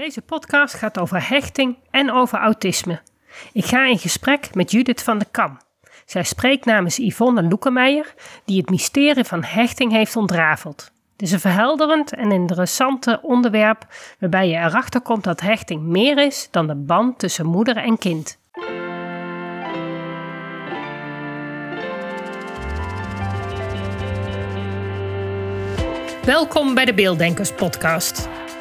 Deze podcast gaat over hechting en over autisme. Ik ga in gesprek met Judith van de Kam. Zij spreekt namens Yvonne Loekemeijer, die het mysterie van hechting heeft ontrafeld. Het is een verhelderend en interessant onderwerp waarbij je erachter komt dat hechting meer is dan de band tussen moeder en kind. Welkom bij de Beelddenkers podcast.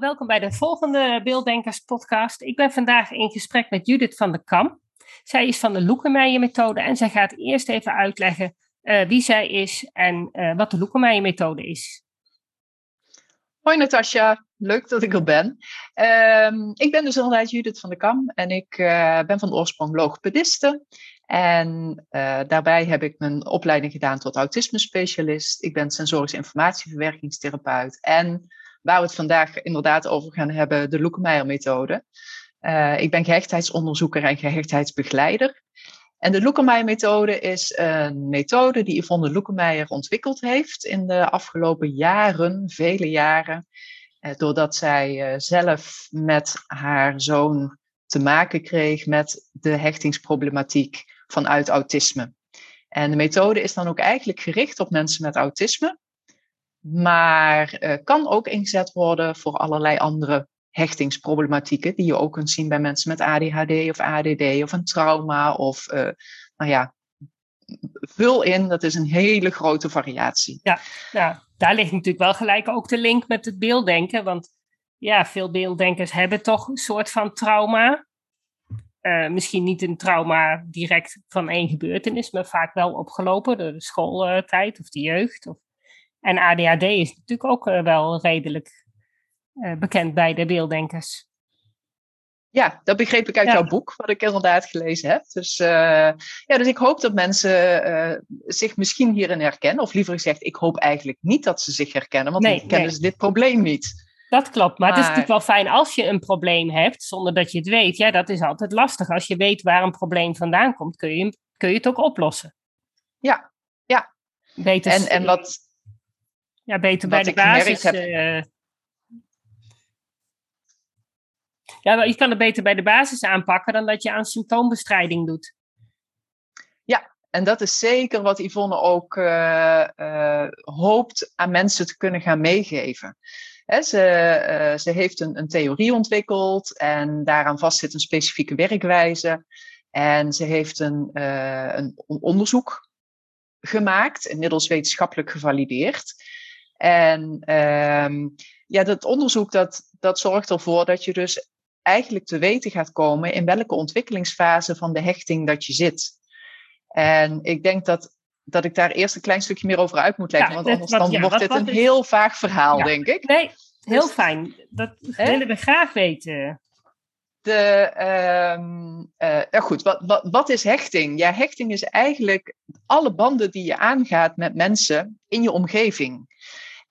Welkom bij de volgende Beelddenkers podcast. Ik ben vandaag in gesprek met Judith van der Kam. Zij is van de Loekemeijer methode en zij gaat eerst even uitleggen uh, wie zij is en uh, wat de Loekemeijer methode is. Hoi Natasja, leuk dat ik er ben. Um, ik ben dus inderdaad Judith van der Kam en ik uh, ben van oorsprong logopediste. En daarbij heb ik mijn opleiding gedaan tot autisme specialist. Ik ben sensorisch informatieverwerkingstherapeut en waar we het vandaag inderdaad over gaan hebben, de Loekemeijer-methode. Uh, ik ben gehechtheidsonderzoeker en gehechtheidsbegeleider. En de Loekemeijer-methode is een methode die Yvonne Loekemeijer ontwikkeld heeft in de afgelopen jaren, vele jaren. Uh, doordat zij uh, zelf met haar zoon te maken kreeg met de hechtingsproblematiek vanuit autisme. En de methode is dan ook eigenlijk gericht op mensen met autisme maar uh, kan ook ingezet worden voor allerlei andere hechtingsproblematieken die je ook kunt zien bij mensen met ADHD of ADD of een trauma of uh, nou ja, vul in, dat is een hele grote variatie. Ja, nou, daar ligt natuurlijk wel gelijk ook de link met het beelddenken, want ja, veel beelddenkers hebben toch een soort van trauma. Uh, misschien niet een trauma direct van één gebeurtenis, maar vaak wel opgelopen door de schooltijd of de jeugd. Of en ADHD is natuurlijk ook eh, wel redelijk uh, bekend bij de beelddenkers. Ja, dat begreep ik uit jouw boek, wat ik inderdaad gelezen heb. Dus, uh, ja, dus ik hoop dat mensen uh, zich misschien hierin herkennen. Of liever gezegd, ik hoop eigenlijk niet dat ze zich herkennen, want nee, dan kennen nee. ze dit probleem niet. Dat klopt, maar, maar, het is natuurlijk wel fijn als je een probleem hebt, zonder dat je het weet. Ja, dat is altijd lastig. Als je weet waar een probleem vandaan komt, kun je, kun je het ook oplossen. Ja, ja. Beter, en, en wat, ja, beter bij de basis. Uh, ja, je kan het beter bij de basis aanpakken dan dat je aan symptoombestrijding doet. Ja, en dat is zeker wat Yvonne ook uh, uh, hoopt aan mensen te kunnen gaan meegeven. He, ze, ze heeft een, een theorie ontwikkeld en daaraan vast zit een specifieke werkwijze. En ze heeft een, een onderzoek gemaakt, inmiddels wetenschappelijk gevalideerd. En um, ja, dat onderzoek dat, dat zorgt ervoor dat je dus eigenlijk te weten gaat komen in welke ontwikkelingsfase van de hechting dat je zit. En ik denk dat, dat ik daar eerst een klein stukje meer over uit moet leggen, ja, want anders dan ja, wordt dit een is... heel vaag verhaal, ja. denk ik. Nee, heel dus, fijn. Dat hè? willen we graag weten. De, um, uh, ja goed, wat, wat, wat is hechting? Ja, hechting is eigenlijk alle banden die je aangaat met mensen in je omgeving.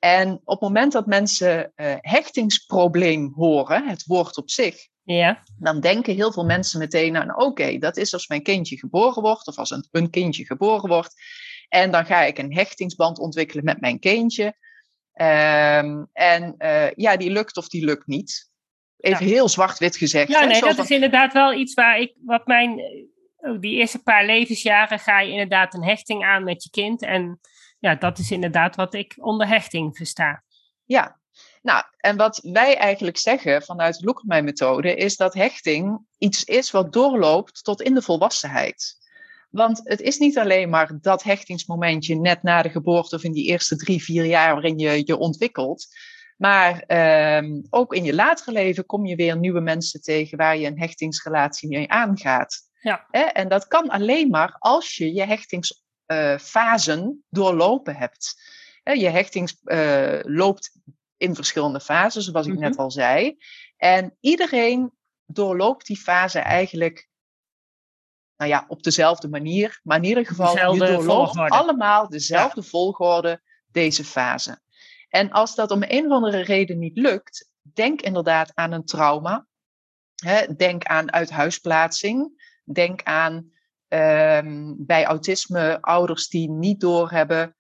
En op het moment dat mensen uh, hechtingsprobleem horen, het woord op zich, ja. dan denken heel veel mensen meteen aan: oké, okay, dat is als mijn kindje geboren wordt, of als een, een kindje geboren wordt. En dan ga ik een hechtingsband ontwikkelen met mijn kindje. Um, en uh, ja, die lukt of die lukt niet. Even ja. heel zwart-wit gezegd. Ja, hè? nee, Zo dat van... is inderdaad wel iets waar ik, wat mijn, oh, die eerste paar levensjaren ga je inderdaad een hechting aan met je kind. En ja, dat is inderdaad wat ik onder hechting versta. Ja, nou, en wat wij eigenlijk zeggen vanuit de Loekermijn-methode is dat hechting iets is wat doorloopt tot in de volwassenheid. Want het is niet alleen maar dat hechtingsmomentje net na de geboorte of in die eerste drie, vier jaar waarin je je ontwikkelt. Maar eh, ook in je latere leven kom je weer nieuwe mensen tegen waar je een hechtingsrelatie mee aangaat. Ja. En dat kan alleen maar als je je hechtings uh, fasen doorlopen hebt. je hechting uh, loopt in verschillende fasen, zoals ik net mhm. al zei. En iedereen doorloopt die fase eigenlijk nou ja, op dezelfde manier. Maar in ieder geval, dezelfde je doorloopt volgorde. allemaal dezelfde volgorde deze fase. En als dat om een of andere reden niet lukt, denk inderdaad aan een trauma. denk aan uithuisplaatsing. Denk aan ehm, bij autisme ouders die niet doorhebben,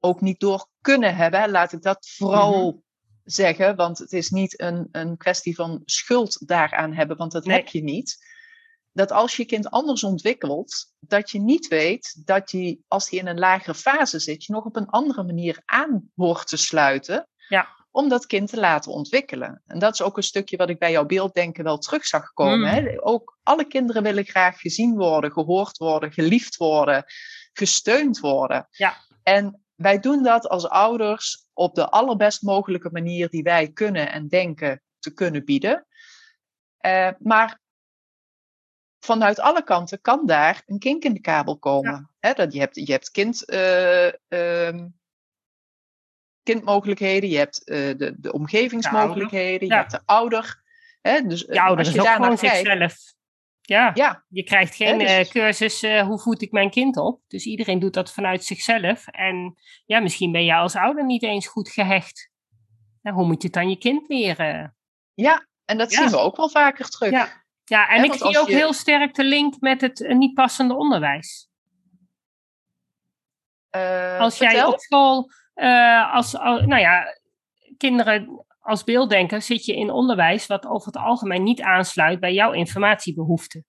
ook niet door kunnen hebben. Laat ik dat vooral mhm. zeggen, want het is niet een, een kwestie van schuld daaraan hebben, want dat heb je niet dat als je kind anders ontwikkelt, dat je niet weet dat je, als hij in een lagere fase zit, je nog op een andere manier aan hoort te sluiten. Ja. Om dat kind te laten ontwikkelen. En dat is ook een stukje wat ik bij jouw beelddenken wel terug zag komen. Mm. Hè? Ook alle kinderen willen graag gezien worden, gehoord worden, geliefd worden, gesteund worden. Ja. En wij doen dat als ouders op de allerbest mogelijke manier die wij kunnen en denken te kunnen bieden. Uh, maar vanuit alle kanten kan daar een kink in de kabel komen. dat, je, hebt, je hebt kind, uh, kindmogelijkheden, je hebt uh, de, de omgevingsmogelijkheden, je hebt de ouder. Hè, dus, de ouder als je is ook gewoon zichzelf. Ja. ja, je krijgt geen dus... cursus hoe voed ik mijn kind op. Dus iedereen doet dat vanuit zichzelf. En ja, misschien ben je als ouder niet eens goed gehecht. Nou, hoe moet je het dan je kind leren? Ja, en dat zien we ook wel vaker terug. Ja. Ja, en ik zie ook heel sterk de link met het eh, niet passende onderwijs. Uh, als jij op school, uh, als, nou ja, kinderen als beelddenker zit je in onderwijs wat over het algemeen niet aansluit bij jouw informatiebehoeften.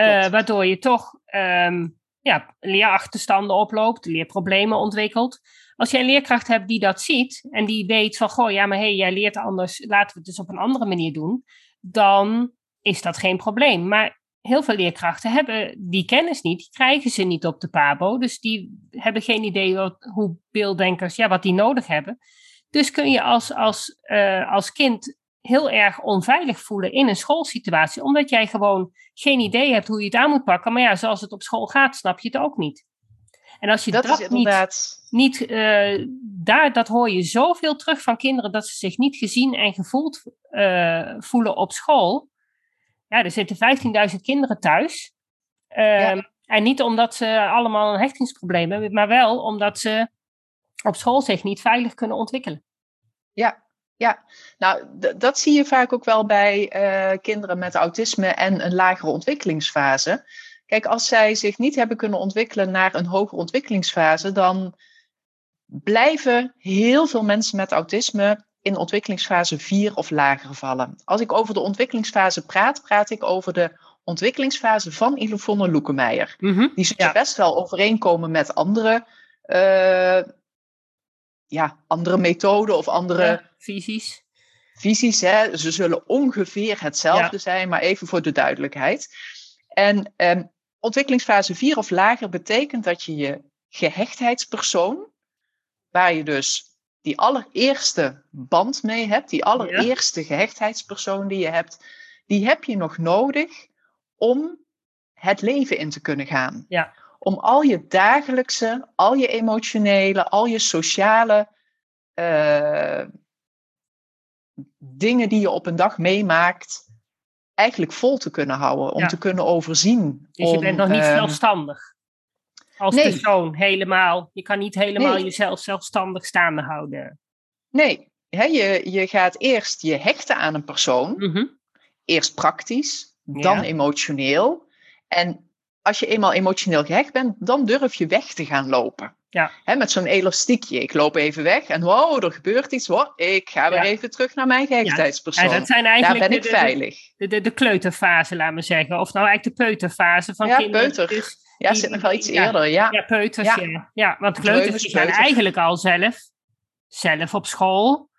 Uh, waardoor je toch um, ja, leerachterstanden oploopt, leerproblemen ontwikkelt. Als jij een leerkracht hebt die dat ziet en die weet van, goh, ja, maar hé, hey, jij leert anders, laten we het dus op een andere manier doen, dan is dat geen probleem. Maar heel veel leerkrachten hebben die kennis niet, die krijgen ze niet op de PABO. Dus die hebben geen idee wat, hoe beelddenkers, ja, wat die nodig hebben. Dus kun je als, als, uh, als kind heel erg onveilig voelen in een schoolsituatie, omdat jij gewoon geen idee hebt hoe je het aan moet pakken. Maar ja, zoals het op school gaat, snap je het ook niet. En als je dat, dat niet, niet uh, daar, dat hoor je zoveel terug van kinderen, dat ze zich niet gezien en gevoeld uh, voelen op school ja, er zitten 15.000 kinderen thuis. Ehm, en niet omdat ze allemaal een hechtingsprobleem hebben, maar wel omdat ze op school zich niet veilig kunnen ontwikkelen. Ja, ja. nou dat zie je vaak ook wel bij uh, kinderen met autisme en een lagere ontwikkelingsfase. Kijk, als zij zich niet hebben kunnen ontwikkelen naar een hogere ontwikkelingsfase, dan blijven heel veel mensen met autisme in ontwikkelingsfase 4 of lager vallen. Als ik over de ontwikkelingsfase praat, praat ik over de ontwikkelingsfase van Ilofone Loekemeijer. Mm Die zullen best wel overeenkomen met andere, uh, ja, andere methoden of andere visies. Visies, hè. Ze zullen ongeveer hetzelfde zijn, maar even voor de duidelijkheid. En um, ontwikkelingsfase 4 of lager betekent dat je je gehechtheidspersoon, waar je dus die allereerste band mee hebt, die allereerste gehechtheidspersoon die je hebt, die heb je nog nodig om het leven in te kunnen gaan. Ja. Om al je dagelijkse, al je emotionele, al je sociale uh, dingen die je op een dag meemaakt, eigenlijk vol te kunnen houden, om te kunnen overzien. Dus je bent nog niet uh, zelfstandig? Als persoon helemaal. Je kan niet helemaal jezelf zelfstandig staande houden. Nee, je, je gaat eerst je hechten aan een persoon. Mhm. Eerst praktisch, dan emotioneel. En als je eenmaal emotioneel gehecht bent, dan durf je weg te gaan lopen. Ja. met zo'n elastiekje. Ik loop even weg en wow, er gebeurt iets. Wow, ik ga weer even terug naar mijn gehechtheidspersoon. Ja, dat zijn eigenlijk Daar ben ik veilig. De, de, de, kleuterfase, laat me zeggen. Of nou eigenlijk de peuterfase van ja, kinderen. Peuter. Dus ja, zit nog wel iets eerder, ja. Ja, peuters, ja. ja. want kleuters die zijn eigenlijk al zelf, zelf op school.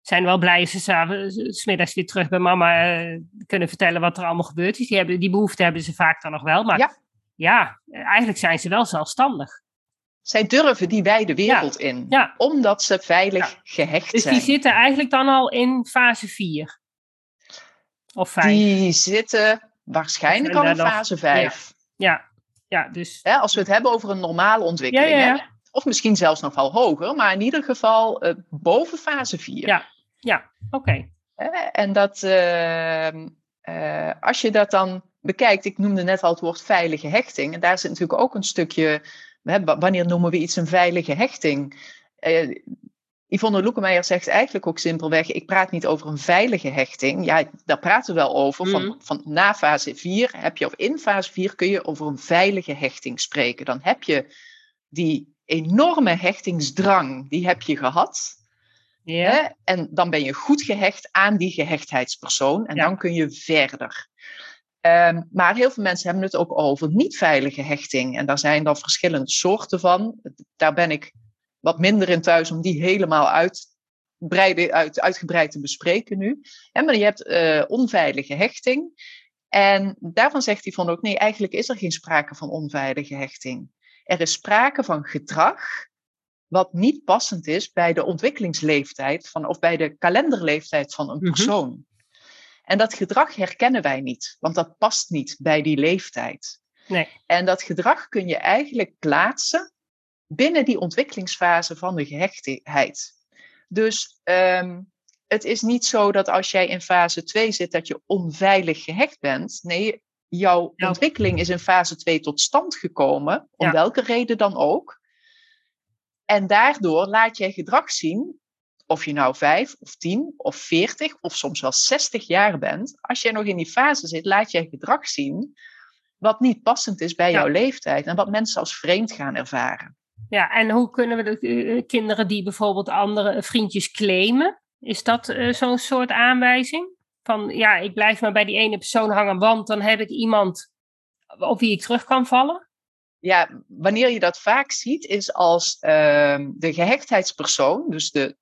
Zijn wel blij ze smiddags weer terug bij mama uh, kunnen vertellen wat er allemaal gebeurd is. Die, hebben, die behoefte hebben ze vaak dan nog wel. Maar ja, ja eigenlijk zijn ze wel zelfstandig. Zij durven die wijde wereld in. Ja. Omdat ze veilig gehecht dus zijn. Dus die zitten eigenlijk dan al in fase 4. Of 5. Die zitten waarschijnlijk al in fase 5. Ja. Ja dus... Hè, als we het hebben over een normale ontwikkeling. Ja, ja, ja. Hè? Of misschien zelfs nog wel hoger, maar in ieder geval eh, boven fase 4. Ja, ja, oké. En dat, ehm, eh, als je dat dan bekijkt, ik noemde net al het woord veilige hechting. En daar zit natuurlijk ook een stukje, hè, wa- wanneer noemen we iets een veilige hechting? Yvonne Loekemeijer zegt eigenlijk ook simpelweg, ik praat niet over een veilige hechting. Ja, daar praten we wel over. Van, Mhm. van na fase 4 heb je, of in fase 4 kun je over een veilige hechting spreken. Dan heb je die enorme hechtingsdrang, die heb je gehad. Ja, Hè? En dan ben je goed gehecht aan die gehechtheidspersoon en Ja. dan kun je verder. Ehm, maar heel veel mensen hebben het ook over niet veilige hechting. En daar zijn dan verschillende soorten van. Daar ben ik wat minder in thuis om die helemaal uitbreiden, uit, uitgebreid te bespreken nu. Hè, maar je hebt eh, onveilige hechting. En daarvan zegt hij van ook, nee, eigenlijk is er geen sprake van onveilige hechting. Er is sprake van gedrag wat niet passend is bij de ontwikkelingsleeftijd van, of bij de kalenderleeftijd van een Mhm. persoon. En dat gedrag herkennen wij niet, want dat past niet bij die leeftijd. nee. En dat gedrag kun je eigenlijk plaatsen binnen die ontwikkelingsfase van de gehechtheid. Dus ehm, het is niet zo dat als jij in fase 2 zit, dat je onveilig gehecht bent. Nee, jouw Ja. ontwikkeling is in fase 2 tot stand gekomen, om Ja. welke reden dan ook. En daardoor laat jij gedrag zien, of je nou 5 of 10 of 40 of soms wel 60 jaar bent. Als jij nog in die fase zit, laat jij gedrag zien wat niet passend is bij Ja. jouw leeftijd en wat mensen als vreemd gaan ervaren. Ja, en hoe kunnen we de eh, kinderen die bijvoorbeeld andere vriendjes claimen? Is dat eh, zo'n soort aanwijzing? Van ja, ik blijf maar bij die ene persoon hangen, want dan heb ik iemand op wie ik terug kan vallen. Ja, wanneer je dat vaak ziet, is als ehm, de gehechtheidspersoon, dus de,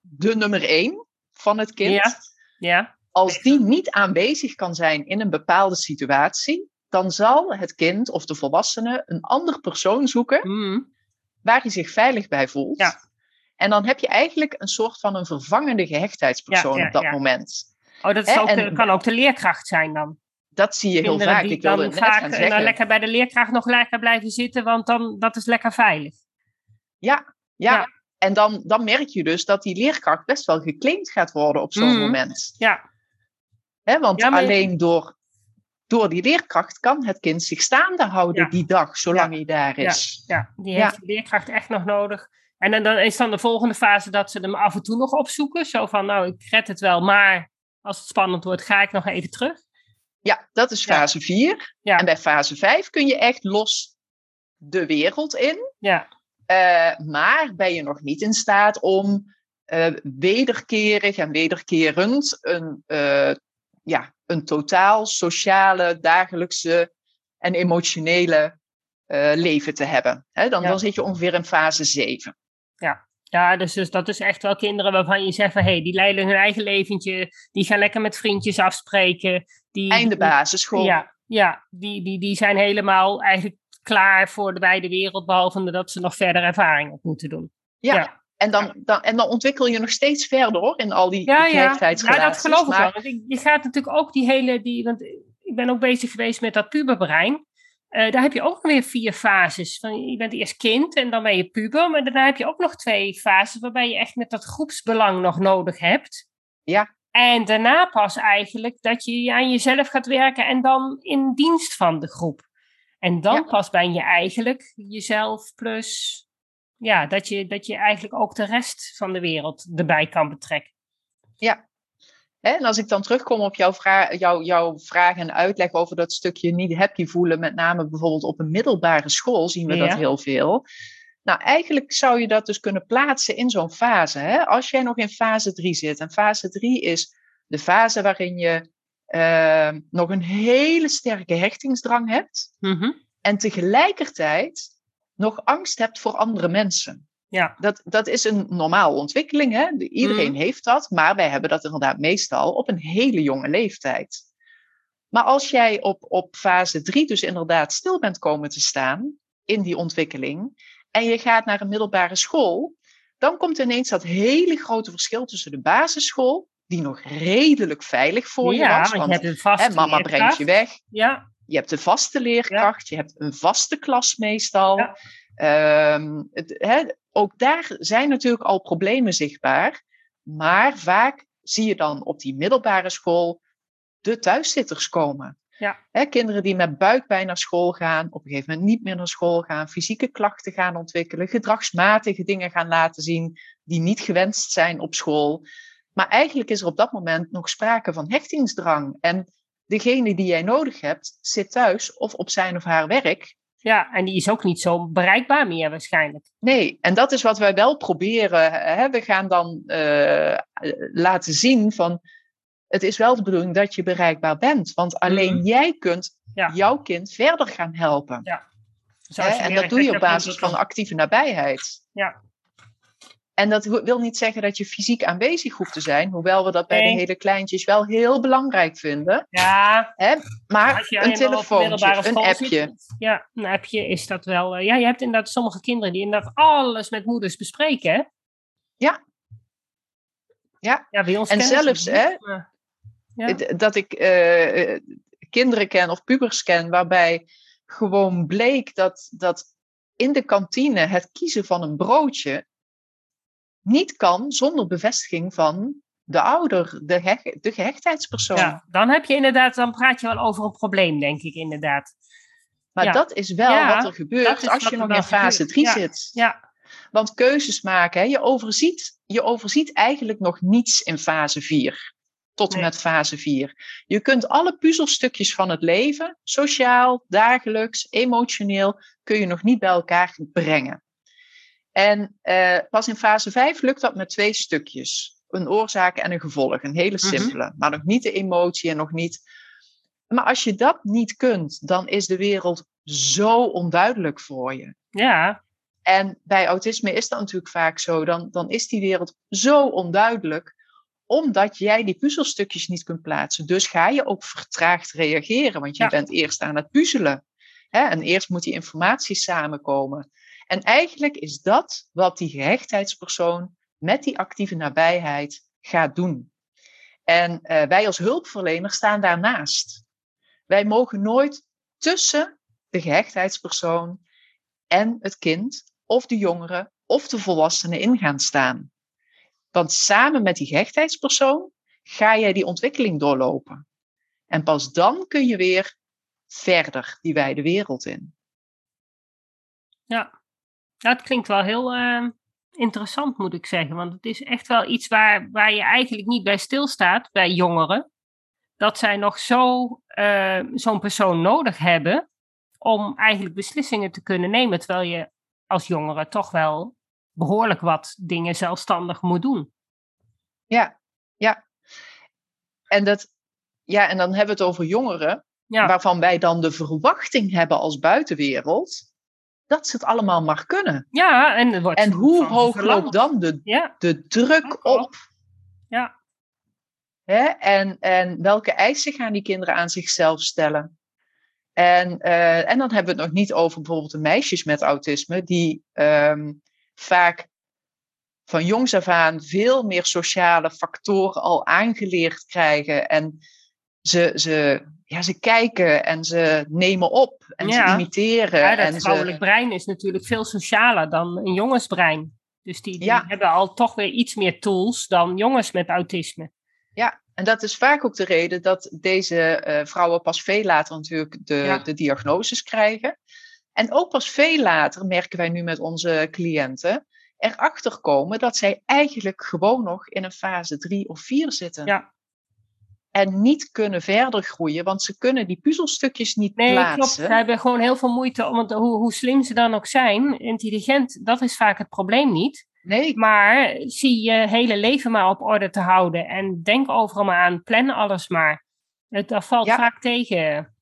de nummer één van het kind, Ja. Ja, als die niet aanwezig kan zijn in een bepaalde situatie, dan zal het kind of de volwassene een ander persoon zoeken Mm. Waar hij zich veilig bij voelt. Ja. En dan heb je eigenlijk een soort van een vervangende gehechtheidspersoon Ja, ja, op dat ja. moment. Oh, dat is en- kan ook de leerkracht zijn dan. Dat zie je heel vaak. die Ik wilde dan vaak gaan zeggen. nou, lekker bij de leerkracht nog lekker blijven zitten, want dan dat is lekker veilig. Ja, ja. En dan, dan merk je dus dat die leerkracht best wel geclaimd gaat worden op zo'n Mhm. moment. Ja, want Ja, alleen door, door die leerkracht kan het kind zich staande houden Ja. die dag, zolang hij daar is. ja die Ja. heeft de leerkracht echt nog nodig. En dan, dan is dan de volgende fase dat ze hem af en toe nog opzoeken. Zo van, nou, ik red het wel, maar als het spannend wordt, ga ik nog even terug. Ja, dat is fase 4. Ja. En bij fase 5 kun je echt los de wereld in. Ja, Eh, maar ben je nog niet in staat om eh, wederkerig en wederkerend een, eh, ja, een totaal sociale, dagelijkse en emotionele eh, leven te hebben. Hè, dan, Ja. dan zit je ongeveer in fase 7. ja dus, dus dat is echt wel kinderen waarvan je zegt van, hé, hey, die leiden hun eigen leventje. Die gaan lekker met vriendjes afspreken. Die, Einde basisschool. Ja, ja die, die, die zijn helemaal eigenlijk klaar voor de wijde wereld, behalve dat ze nog verder ervaring op moeten doen. Ja. Ja. En, dan, dan, en dan ontwikkel je nog steeds verder hoor, in al die Ja, ja. ja gehechtheidsrelaties. dat geloof ik wel. Want je gaat natuurlijk ook die hele, die, want ik ben ook bezig geweest met dat puberbrein. Eh, daar heb je ook weer vier fases. Van, je bent eerst kind en dan ben je puber, maar daarna heb je ook nog twee fases waarbij je echt met dat groepsbelang nog nodig hebt. Ja. En daarna pas eigenlijk dat je aan jezelf gaat werken en dan in dienst van de groep. En dan Ja. pas ben je eigenlijk jezelf plus, ja, dat je, dat je eigenlijk ook de rest van de wereld erbij kan betrekken. Hè, en als ik dan terugkom op jouw, vra jouw, jouw vraag en uitleg over dat stukje niet happy voelen, met name bijvoorbeeld op een middelbare school zien we Ja. dat heel veel. Nou, eigenlijk zou je dat dus kunnen plaatsen in zo'n fase. Hè? Als jij nog in fase 3 zit. En fase 3 is de fase waarin je eh, nog een hele sterke hechtingsdrang hebt. Mhm. En tegelijkertijd nog angst hebt voor andere mensen. Ja. Dat, dat is een normale ontwikkeling. Hè? De- Iedereen Mhm. heeft dat, maar wij hebben dat inderdaad meestal op een hele jonge leeftijd. Maar als jij op, op fase 3 dus inderdaad stil bent komen te staan in die ontwikkeling en je gaat naar een middelbare school, dan komt ineens dat hele grote verschil tussen de basisschool, die nog redelijk veilig voor je ja, was, want je hebt een vaste hè, mama brengt je weg, Ja, je hebt een vaste leerkracht, je hebt een vaste klas meestal. Ja. Ehm, het, hè, ook daar zijn natuurlijk al problemen zichtbaar. Maar vaak zie je dan op die middelbare school de thuiszitters komen. Ja. Hè, kinderen die met buikpijn naar school gaan, op een gegeven moment niet meer naar school gaan, fysieke klachten gaan ontwikkelen, gedragsmatige dingen gaan laten zien die niet gewenst zijn op school. Maar eigenlijk is er op dat moment nog sprake van hechtingsdrang. En degene die jij nodig hebt, zit thuis of op zijn of haar werk. Ja, en die is ook niet zo bereikbaar meer waarschijnlijk. Nee, en dat is wat wij wel proberen. Hè. We gaan dan uh, laten zien van het is wel de bedoeling dat je bereikbaar bent. Want alleen Mhm. jij kunt Ja. jouw kind verder gaan helpen. Ja. Hè, en dat doe je op basis van actieve nabijheid. Ja. En dat wil niet zeggen dat je fysiek aanwezig hoeft te zijn, hoewel we dat bij Nee. de hele kleintjes wel heel belangrijk vinden. Ja, Hè? Maar een telefoontje, een appje. zit, ja, een appje is dat wel. eh, ja, je hebt inderdaad sommige kinderen die inderdaad alles met moeders bespreken. Hè? Ja. Ja. ja bij ons En zelfs, niet, hè, maar- Ja. Dat ik eh, eh, kinderen ken of pubers ken, waarbij gewoon bleek dat, dat in de kantine het kiezen van een broodje niet kan zonder bevestiging van de ouder, de, hech- de gehechtheidspersoon. Ja, dan heb je inderdaad, dan praat je wel over een probleem, denk ik inderdaad. Maar Ja. dat is wel Ja, wat er gebeurt als je nog in fase gebeurt. 3 Ja. zit. Ja, Want keuzes maken, hè, je, overziet, je overziet eigenlijk nog niets in fase 4. Tot en Nee. met fase 4. Je kunt alle puzzelstukjes van het leven, sociaal, dagelijks, emotioneel, kun je nog niet bij elkaar brengen. En eh, pas in fase 5 lukt dat met twee stukjes. Een oorzaak en een gevolg. Een hele Mhm. simpele. Maar nog niet de emotie en nog niet. Maar als je dat niet kunt, dan is de wereld zo onduidelijk voor je. ja, En bij autisme is dat natuurlijk vaak zo. Dan, dan is die wereld zo onduidelijk, omdat jij die puzzelstukjes niet kunt plaatsen. Dus ga je ook vertraagd reageren, want je Ja. bent eerst aan het puzzelen. Hè? En eerst moet die informatie samenkomen. En eigenlijk is dat wat die gehechtheidspersoon met die actieve nabijheid gaat doen. En eh, wij als hulpverlener staan daarnaast. Wij mogen nooit tussen de gehechtheidspersoon en het kind, of de jongere, of de volwassene in gaan staan. Want samen met die gehechtheidspersoon ga jij die ontwikkeling doorlopen. En pas dan kun je weer verder die wijde wereld in. ja. Het klinkt wel heel eh, interessant, moet ik zeggen. Want het is echt wel iets waar, waar je eigenlijk niet bij stilstaat, bij jongeren. Dat zij nog zo, eh, zo'n persoon nodig hebben om eigenlijk beslissingen te kunnen nemen. Terwijl je als jongere toch wel behoorlijk wat dingen zelfstandig moet doen. Ja, ja. En, dat, ja, en dan hebben we het over jongeren, Ja, waarvan wij dan de verwachting hebben als buitenwereld, dat ze het allemaal maar kunnen. ja en, wordt En hoe hoog loopt dan de, Ja, de druk op? ja, Hè? En, en welke eisen gaan die kinderen aan zichzelf stellen? En, eh, en dan hebben we het nog niet over bijvoorbeeld de meisjes met autisme, die ehm, vaak van jongs af aan veel meer sociale factoren al aangeleerd krijgen. En ze, ze, ja, ze kijken en ze nemen op en Ja. ze imiteren. ja dat en vrouwelijk ze, brein is natuurlijk veel socialer dan een jongensbrein. Dus die, die Ja. hebben al toch weer iets meer tools dan jongens met autisme. ja, en dat is vaak ook de reden dat deze eh, vrouwen pas veel later natuurlijk de, Ja. de diagnoses krijgen. En ook pas veel later merken wij nu met onze cliënten erachter komen dat zij eigenlijk gewoon nog in een fase 3 of 4 zitten. Ja. En niet kunnen verder groeien, want ze kunnen die puzzelstukjes niet Nee, plaatsen. klopt. Ze hebben gewoon heel veel moeite, want hoe, hoe slim ze dan ook zijn, intelligent, dat is vaak het probleem niet. Nee, Maar zie je hele leven maar op orde te houden en denk overal maar aan, plan alles maar. Het, dat valt Ja. vaak tegen.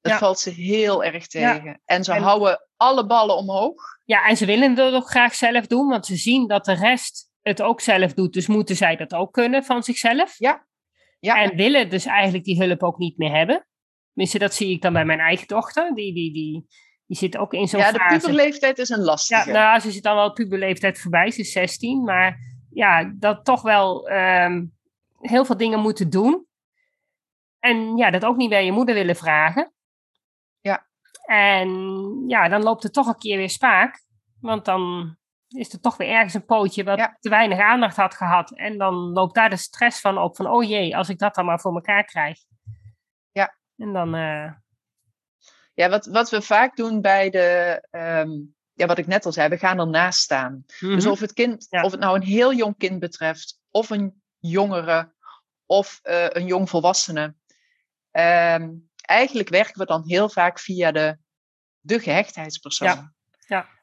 dat Ja. valt ze heel erg Ja. tegen. En ze En- houden alle ballen omhoog. Ja, en ze willen het ook graag zelf doen, want ze zien dat de rest het ook zelf doet. Dus moeten zij dat ook kunnen van zichzelf. Ja. Ja, En willen dus eigenlijk die hulp ook niet meer hebben. Tenminste, dat zie ik dan bij mijn eigen dochter. Die, die, die, die zit ook in zo'n ja de fase. puberleeftijd is een Ja, lastige. nou, ze zit dan wel puberleeftijd voorbij. Ze is 16. Maar ja, dat toch wel ehm, heel veel dingen moeten doen. En ja, dat ook niet bij je moeder willen vragen. Ja. En ja, dan loopt het toch een keer weer spaak. Want dan is er toch weer ergens een pootje wat te weinig aandacht had gehad. En dan loopt daar de stress van op. Van, oh jee, als ik dat dan maar voor elkaar krijg. Ja. En dan... Uh... Ja, wat, wat we vaak doen bij de... Um, ja, wat ik net al zei, we gaan ernaast staan. Dus mhm. of het kind, of het nou een heel jong kind betreft, of een jongere, of uh, een jongvolwassene. Um, eigenlijk werken we dan heel vaak via de, de gehechtheidspersoon. Ja. ja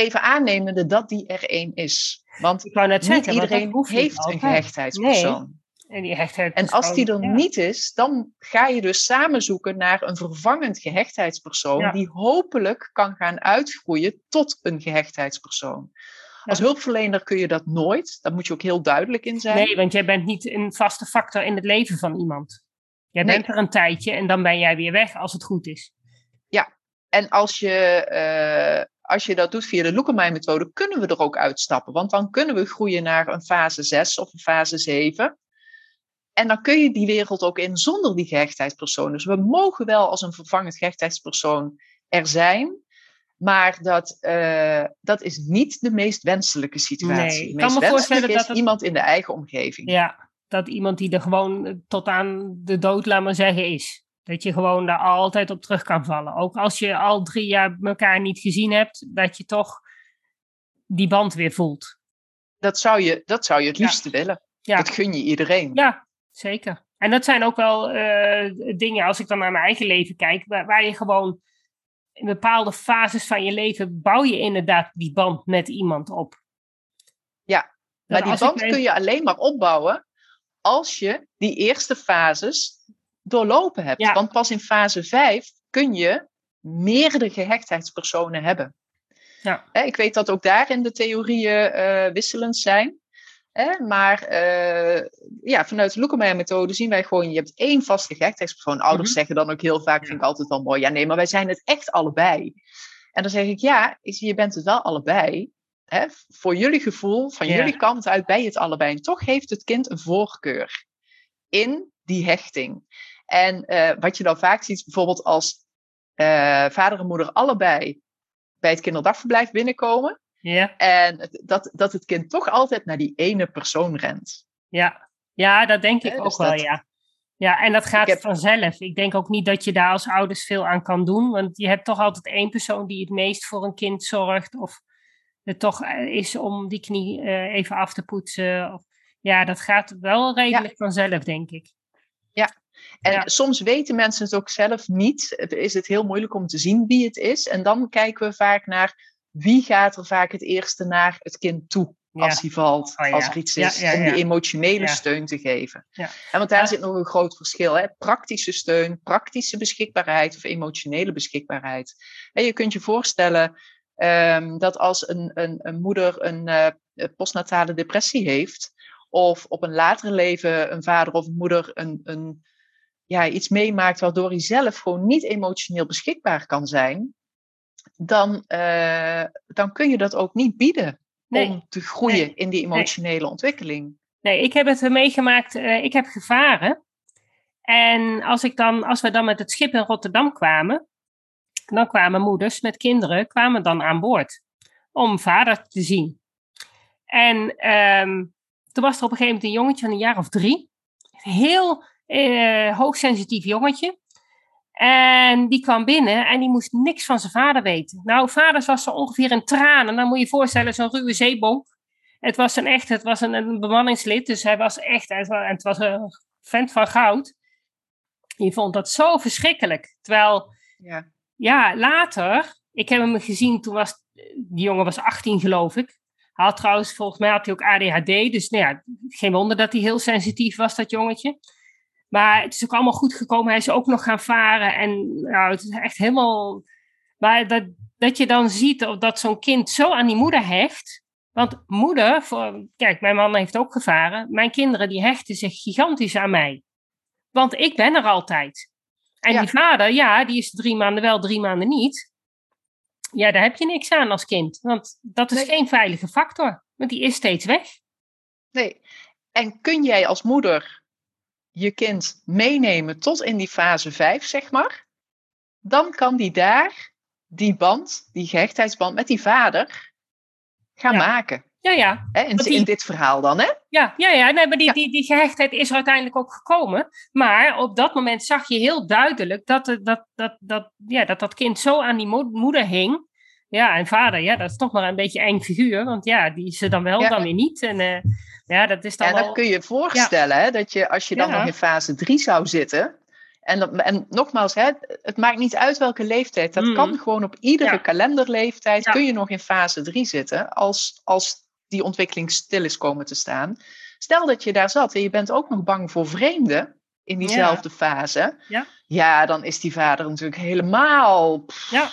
even aannemende dat die er één is. Want ik net niet iedereen heeft een gehechtheidspersoon. En, die en als die er niet is, dan ga je dus samen zoeken naar een vervangend gehechtheidspersoon, die hopelijk kan gaan uitgroeien tot een gehechtheidspersoon. Als hulpverlener kun je dat nooit. Daar moet je ook heel duidelijk in zijn. Nee, want jij bent niet een vaste factor in het leven van iemand. Jij bent er een tijdje en dan ben jij weer weg als het goed is. Ja, en als je eh, als je dat doet via de Loekemeij-methode, kunnen we er ook uitstappen. Want dan kunnen we groeien naar een fase 6 of een fase 7. En dan kun je die wereld ook in zonder die gehechtheidspersoon. Dus we mogen wel als een vervangend gehechtheidspersoon er zijn. Maar dat, uh, dat is niet de meest wenselijke situatie. Nee, de meest wenselijke is dat iemand in de eigen omgeving. Ja, dat iemand die er gewoon tot aan de dood, laat maar zeggen, is. Dat je gewoon daar altijd op terug kan vallen. Ook als je al drie jaar elkaar niet gezien hebt, dat je toch die band weer voelt. Dat zou je, dat zou je het liefste willen. Ja. Dat gun je iedereen. Ja, zeker. En dat zijn ook wel uh, dingen, als ik dan naar mijn eigen leven kijk, waar, waar, je gewoon in bepaalde fases van je leven bouw je inderdaad die band met iemand op. Ja, maar die band kun je alleen maar opbouwen als je die eerste fases doorlopen hebt. Want pas in fase 5 kun je meerdere gehechtheidspersonen hebben. Ja. ik weet dat ook daarin de theorieën uh, wisselend zijn. maar uh, ja, vanuit de Loekemeyer-methode zien wij gewoon, je hebt één vaste gehechtheidspersoon. Ouders mhm. zeggen dan ook heel vaak, vind ik altijd wel mooi, ja nee, maar wij zijn het echt allebei. En dan zeg ik, ja, je bent het wel allebei. Hè? Voor jullie gevoel, van jullie kant uit, je het allebei. En toch heeft het kind een voorkeur in die hechting. En uh, wat je dan vaak ziet, bijvoorbeeld als uh, vader en moeder allebei bij het kinderdagverblijf binnenkomen. Ja. En dat, dat het kind toch altijd naar die ene persoon rent. Ja, ja dat denk ik ook dus wel, ja. Ja, en dat gaat vanzelf. Ik denk ook niet dat je daar als ouders veel aan kan doen. Want je hebt toch altijd één persoon die het meest voor een kind zorgt. Of het toch eh, is om die knie uh, even af te poetsen. Of, ja, dat gaat wel redelijk vanzelf, denk ik. Ja, en soms weten mensen het ook zelf niet. Is het heel moeilijk om te zien wie het is. En dan kijken we vaak naar wie gaat er vaak het eerste naar het kind toe. Als hij valt, oh, als er iets is, om die emotionele steun te geven. En want daar zit nog een groot verschil. Hè? Praktische steun, praktische beschikbaarheid of emotionele beschikbaarheid. En je kunt je voorstellen um, dat als een, een, een moeder een uh, postnatale depressie heeft, of op een latere leven een vader of moeder een, een ja, iets meemaakt waardoor hij zelf gewoon niet emotioneel beschikbaar kan zijn, dan, uh, dan kun je dat ook niet bieden om te groeien in die emotionele ontwikkeling. Nee, ik heb het meegemaakt, uh, ik heb gevaren. En als, ik dan, als we dan met het schip in Rotterdam kwamen, dan kwamen moeders met kinderen kwamen dan aan boord om vader te zien. En um, toen was er op een gegeven moment een jongetje van een jaar of drie. Heel uh, hoogsensitief jongetje. En die kwam binnen en die moest niks van zijn vader weten. Nou, vader was zo ongeveer in tranen. Dan moet je je voorstellen, zo'n ruwe zeebonk. Het was een echt, het was een, een bemanningslid, dus hij was echt, en het was een vent van goud. Je vond dat zo verschrikkelijk. Terwijl, ja, ja later, ik heb hem gezien, toen was, die jongen was 18 geloof ik. Hij had trouwens, volgens mij had hij ook ADHD, dus nou ja, geen wonder dat hij heel sensitief was, dat jongetje. Maar het is ook allemaal goed gekomen. Hij is ook nog gaan varen. En nou, het is echt helemaal. Maar dat, dat je dan ziet dat zo'n kind zo aan die moeder hecht. Want moeder, voor, kijk, mijn man heeft ook gevaren. Mijn kinderen die hechten zich gigantisch aan mij. Want ik ben er altijd. En die vader, ja, die is drie maanden wel, drie maanden niet. Ja, daar heb je niks aan als kind. Want dat is geen veilige factor. Want die is steeds weg. Nee. En kun jij als moeder je kind meenemen tot in die fase 5, zeg maar. dan kan die daar die band, die gehechtheidsband met die vader gaan Ja. maken. Ja, ja. Hè? In, die- in dit verhaal dan, hè? Ja, ja, ja. Nee, maar die, Ja. Die, die gehechtheid is er uiteindelijk ook gekomen. Maar op dat moment zag je heel duidelijk dat dat, dat, dat, ja, dat, dat kind zo aan die mo- moeder hing. Ja, en vader, ja, dat is toch maar een beetje eng figuur. Want ja, die is er dan wel, Ja. dan weer niet. En eh, ja, dat is dan En wel... dan kun je je voorstellen hè, dat je als je dan Ja. nog in fase 3 zou zitten. En, dat- en nogmaals, hè, het maakt niet uit welke leeftijd. Dat Mhm. kan gewoon op iedere Ja. kalenderleeftijd. Ja. Kun je nog in fase 3 zitten als, als die ontwikkeling stil is komen te staan. Stel dat je daar zat en je bent ook nog bang voor vreemden in diezelfde fase. Ja. ja, dan is die vader natuurlijk helemaal. Ja,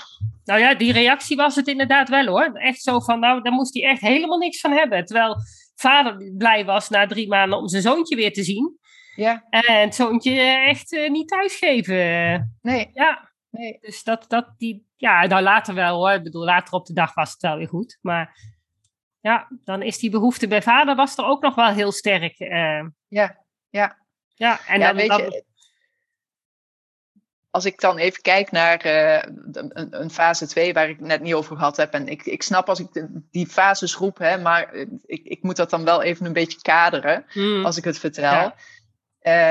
nou ja, die reactie was het inderdaad wel hoor. Echt zo van, nou, daar moest hij echt helemaal niks van hebben. Terwijl vader blij was na drie maanden om zijn zoontje weer te zien. Ja, En het zoontje echt eh, niet thuisgeven. nee, Ja, nee. dus dat, dat die, ja, nou later wel hoor. Ik bedoel, later op de dag was het wel weer goed. Maar ja, dan is die behoefte bij vader was er ook nog wel heel sterk. eh. Ja, ja. ja, en ja, dan, weet dan- je, als ik dan even kijk naar eh, een, een fase 2 waar ik het net niet over gehad heb. En ik, ik snap als ik die fases roep, hè, maar eh, ik, ik moet dat dan wel even een beetje kaderen Hmm, als ik het vertel. Ja.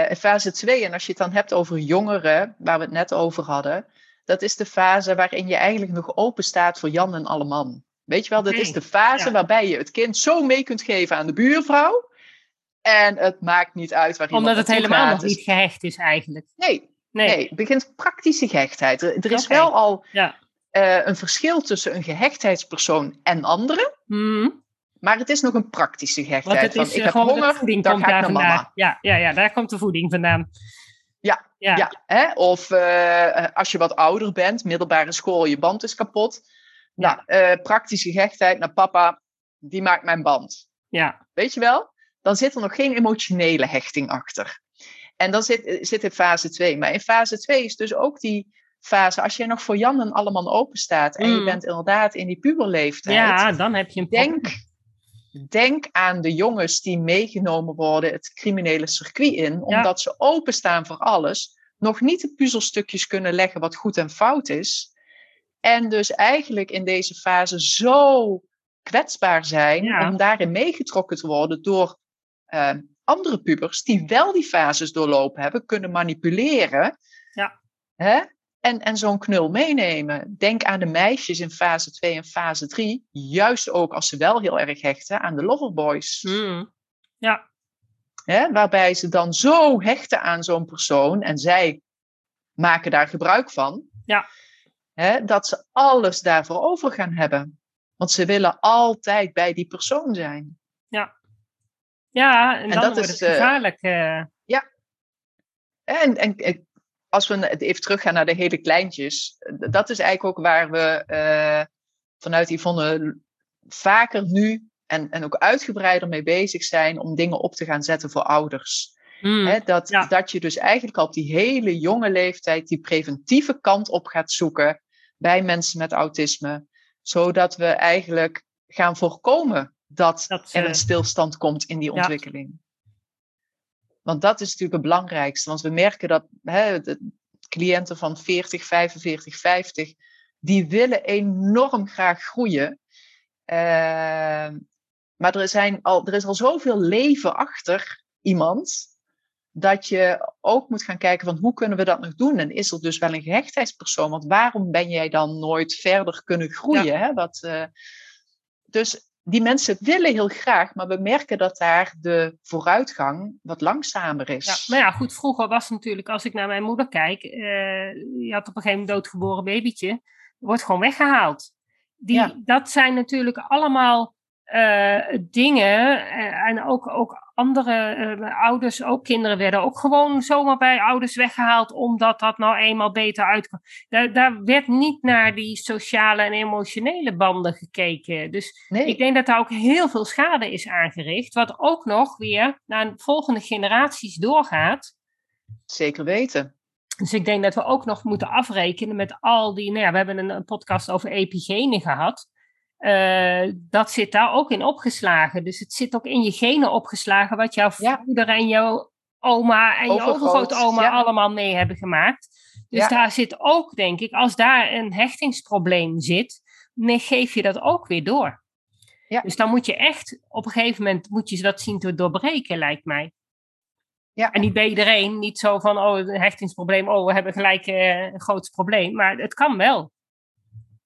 Eh, fase 2, en als je het dan hebt over jongeren, waar we het net over hadden, dat is de fase waarin je eigenlijk nog open staat voor Jan en Alleman. Weet je wel, dat is de fase ja. waarbij je het kind zo mee kunt geven aan de buurvrouw. En het maakt niet uit waar iemand omdat het helemaal gaat. nog niet gehecht is eigenlijk. Nee, Nee, Nee, het begint praktische gehechtheid. Er, er is wel al Ja. eh, een verschil tussen een gehechtheidspersoon en anderen. Hmm, Maar het is nog een praktische want gehechtheid. het Van, is ik eh, heb honger, voeding dan komt ga ik naar vandaan. mama. Ja, ja, ja, daar komt de voeding vandaan. Ja, Ja, Ja, hè? Of eh, als je wat ouder bent, middelbare school, je band is kapot. Nou, praktische gehechtheid naar papa, die maakt mijn band. ja. Weet je wel? Dan zit er nog geen emotionele hechting achter. En dan zit, zit in fase 2. Maar in fase 2 is dus ook die fase, als je nog voor Jan en Alleman open staat en je Mm. bent inderdaad in die puberleeftijd. ja, dan heb je een denk, denk aan de jongens die meegenomen worden het criminele circuit in, omdat ze openstaan voor alles, nog niet de puzzelstukjes kunnen leggen wat goed en fout is. En dus eigenlijk in deze fase zo kwetsbaar zijn Ja. om daarin meegetrokken te worden door eh, andere pubers die wel die fases doorlopen hebben, kunnen manipuleren. Ja. Hè? En, en zo'n knul meenemen. Denk aan de meisjes in fase 2 en fase 3. Juist ook als ze wel heel erg hechten aan de loverboys. Hmm. Ja, Hè? Waarbij ze dan zo hechten aan zo'n persoon. En zij maken daar gebruik van. Ja. Hè? Dat ze alles daarvoor over gaan hebben. Want ze willen altijd bij die persoon zijn. ja en, En dan dat wordt is, het eh, gevaarlijk. eh. En, en eh, als we even teruggaan naar de hele kleintjes, eh, dat is eigenlijk ook waar we eh, vanuit Yvonne vaker nu en, en ook uitgebreider mee bezig zijn om dingen op te gaan zetten voor ouders. Hè, dat, ja. dat je dus eigenlijk al op die hele jonge leeftijd die preventieve kant op gaat zoeken bij mensen met autisme, zodat we eigenlijk gaan voorkomen dat Dat, er eh, een stilstand komt in die ja. ontwikkeling. Want dat is natuurlijk het belangrijkste. Want we merken dat hè, de cliënten van 40, 45, 50, die willen enorm graag groeien. Eh, maar er, zijn al, er is al zoveel leven achter iemand, dat je ook moet gaan kijken van hoe kunnen we dat nog doen? En is er dus wel een gehechtheidspersoon? Want waarom ben jij dan nooit verder kunnen groeien? Hè? Wat, eh, dus die mensen willen heel graag, maar we merken dat daar de vooruitgang wat langzamer is. Ja, maar ja, goed, vroeger was natuurlijk, als ik naar mijn moeder kijk, eh, je had op een gegeven moment een doodgeboren babytje, wordt gewoon weggehaald. Die, Ja. Dat zijn natuurlijk allemaal eh, dingen, eh, en ook, ook andere eh, ouders, ook kinderen werden ook gewoon zomaar bij ouders weggehaald, omdat dat nou eenmaal beter uitkwam. Daar, daar werd niet naar die sociale en emotionele banden gekeken. Dus nee, ik denk dat daar ook heel veel schade is aangericht, wat ook nog weer naar volgende generaties doorgaat. zeker weten. Dus ik denk dat we ook nog moeten afrekenen met al die. Nou ja, we hebben een, een podcast over epigenen gehad. Eh, dat zit daar ook in opgeslagen. Dus het zit ook in je genen opgeslagen, wat jouw Ja. moeder en jouw oma en je Overgroot, overgrootoma ja. allemaal mee hebben gemaakt. Dus daar zit ook, denk ik, als daar een hechtingsprobleem zit, dan geef je dat ook weer door. Ja. Dus dan moet je echt, op een gegeven moment moet je dat zien te doorbreken, lijkt mij. Ja. En niet bij iedereen, niet zo van, oh, een hechtingsprobleem, oh, we hebben gelijk uh, een groot probleem. Maar het kan wel.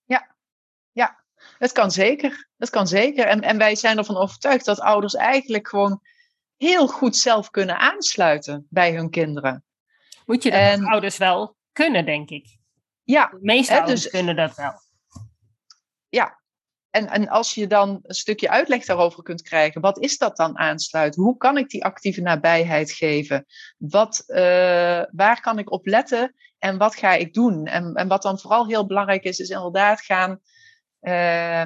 Ja, ja, het kan zeker. Het kan zeker. En, en wij zijn ervan overtuigd dat ouders eigenlijk gewoon heel goed zelf kunnen aansluiten bij hun kinderen. Moet je dat en, ouders wel kunnen, denk ik. Ja. De meeste ouders dus, kunnen dat wel. Ja. En, en als je dan een stukje uitleg daarover kunt krijgen, wat is dat dan aansluiten? Hoe kan ik die actieve nabijheid geven? Wat, uh, waar kan ik op letten en wat ga ik doen? En, en wat dan vooral heel belangrijk is, is inderdaad gaan uh,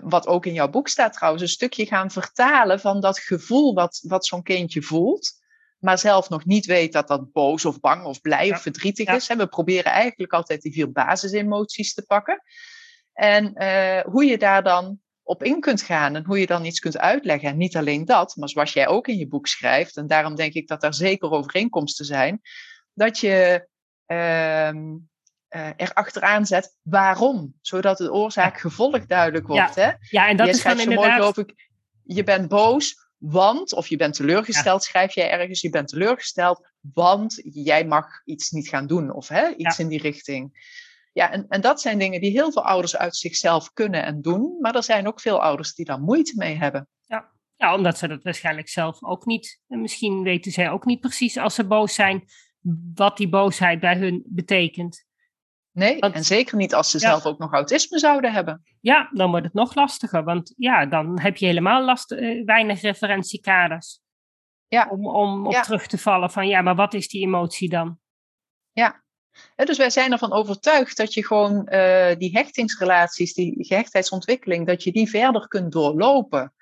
wat ook in jouw boek staat trouwens, een stukje gaan vertalen van dat gevoel wat, wat zo'n kindje voelt, maar zelf nog niet weet dat dat boos of bang of blij of verdrietig is. We proberen eigenlijk altijd die vier basisemoties te pakken. En uh, hoe je daar dan op in kunt gaan en hoe je dan iets kunt uitleggen. En niet alleen dat, maar zoals jij ook in je boek schrijft, en daarom denk ik dat daar zeker overeenkomsten zijn, dat je uh, uh, er achteraan zet waarom, zodat de oorzaak-gevolg duidelijk wordt. Ja. Hè? ja, en dat is dan inderdaad... Mooi, geloof ik, je bent boos, want, of je bent teleurgesteld, schrijf jij ergens, je bent teleurgesteld, want jij mag iets niet gaan doen, of hè, iets in die richting. Ja, en, en dat zijn dingen die heel veel ouders uit zichzelf kunnen en doen, maar er zijn ook veel ouders die daar moeite mee hebben. Ja, ja omdat ze dat waarschijnlijk zelf ook niet, en misschien weten zij ook niet precies als ze boos zijn, wat die boosheid bij hun betekent. Nee, en zeker niet als ze zelf ook nog autisme zouden hebben. Ja, dan wordt het nog lastiger, want ja, dan heb je helemaal last, uh, weinig referentiekaders. Ja. Om, om op terug te vallen van ja, maar wat is die emotie dan? Ja, dus wij zijn ervan overtuigd dat je gewoon uh, die hechtingsrelaties, die gehechtheidsontwikkeling, dat je die verder kunt doorlopen.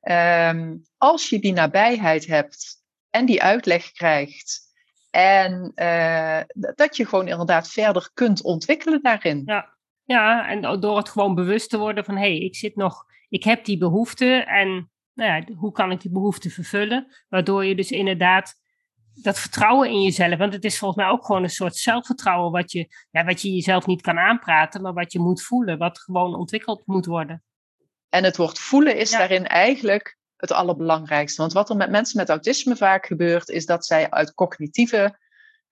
Um, als je die nabijheid hebt en die uitleg krijgt en uh, dat je gewoon inderdaad verder kunt ontwikkelen daarin. Ja. ja, en door het gewoon bewust te worden van hé, hey, ik zit nog, ik heb die behoefte en nou ja, hoe kan ik die behoefte vervullen? Waardoor je dus inderdaad dat vertrouwen in jezelf, want het is volgens mij ook gewoon een soort zelfvertrouwen wat je, ja, wat je jezelf niet kan aanpraten, maar wat je moet voelen, wat gewoon ontwikkeld moet worden. En het woord voelen is daarin eigenlijk het allerbelangrijkste. Want wat er met mensen met autisme vaak gebeurt, is dat zij uit cognitieve,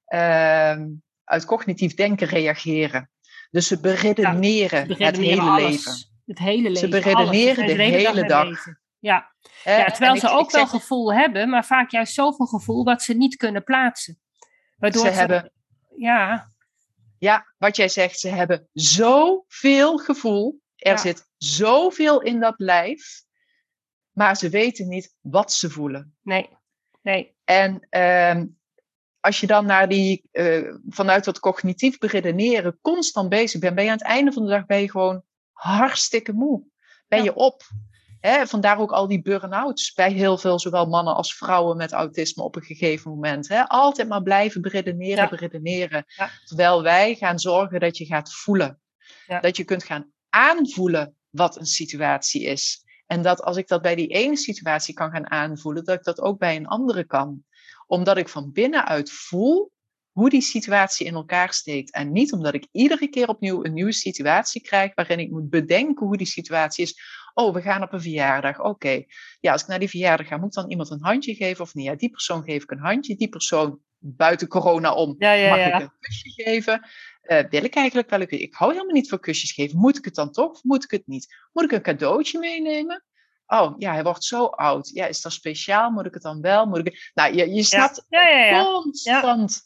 uh, uit cognitief denken reageren. Dus ze beredeneren, het hele leven. Het hele leven. Ze beredeneren de, hele dag. Ja. ja, terwijl ze ook wel gevoel hebben, maar vaak juist zoveel gevoel wat ze niet kunnen plaatsen. Waardoor ze, hebben. Ja. Ja, wat jij zegt, ze hebben zoveel gevoel. Er zit zoveel in dat lijf maar ze weten niet wat ze voelen. Nee, nee. En uh, als je dan naar die, uh, vanuit dat cognitief beredeneren constant bezig bent, ben je aan het einde van de dag ben je gewoon hartstikke moe. Ben je op. Hè, vandaar ook al die burn-outs bij heel veel, zowel mannen als vrouwen met autisme op een gegeven moment. Hè. Altijd maar blijven beredeneren, ja. beredeneren. Ja. Terwijl wij gaan zorgen dat je gaat voelen. Dat je kunt gaan aanvoelen wat een situatie is. En dat als ik dat bij die ene situatie kan gaan aanvoelen, dat ik dat ook bij een andere kan. Omdat ik van binnenuit voel hoe die situatie in elkaar steekt. En niet omdat ik iedere keer opnieuw een nieuwe situatie krijg waarin ik moet bedenken hoe die situatie is. Oh, we gaan op een verjaardag. Oké. Ja, als ik naar die verjaardag ga, moet dan iemand een handje geven of niet? Ja, die persoon geef ik een handje. Die persoon buiten corona om, ja, ja, mag ja. ik een kusje geven? Uh, wil ik eigenlijk wel een Ik hou helemaal niet van kusjes geven. Moet ik het dan toch of moet ik het niet? Moet ik een cadeautje meenemen? Oh, ja, hij wordt zo oud. Ja, is dat speciaal? Moet ik het dan wel? Moet ik... Nou, je, je snapt ja. Ja, ja, constant.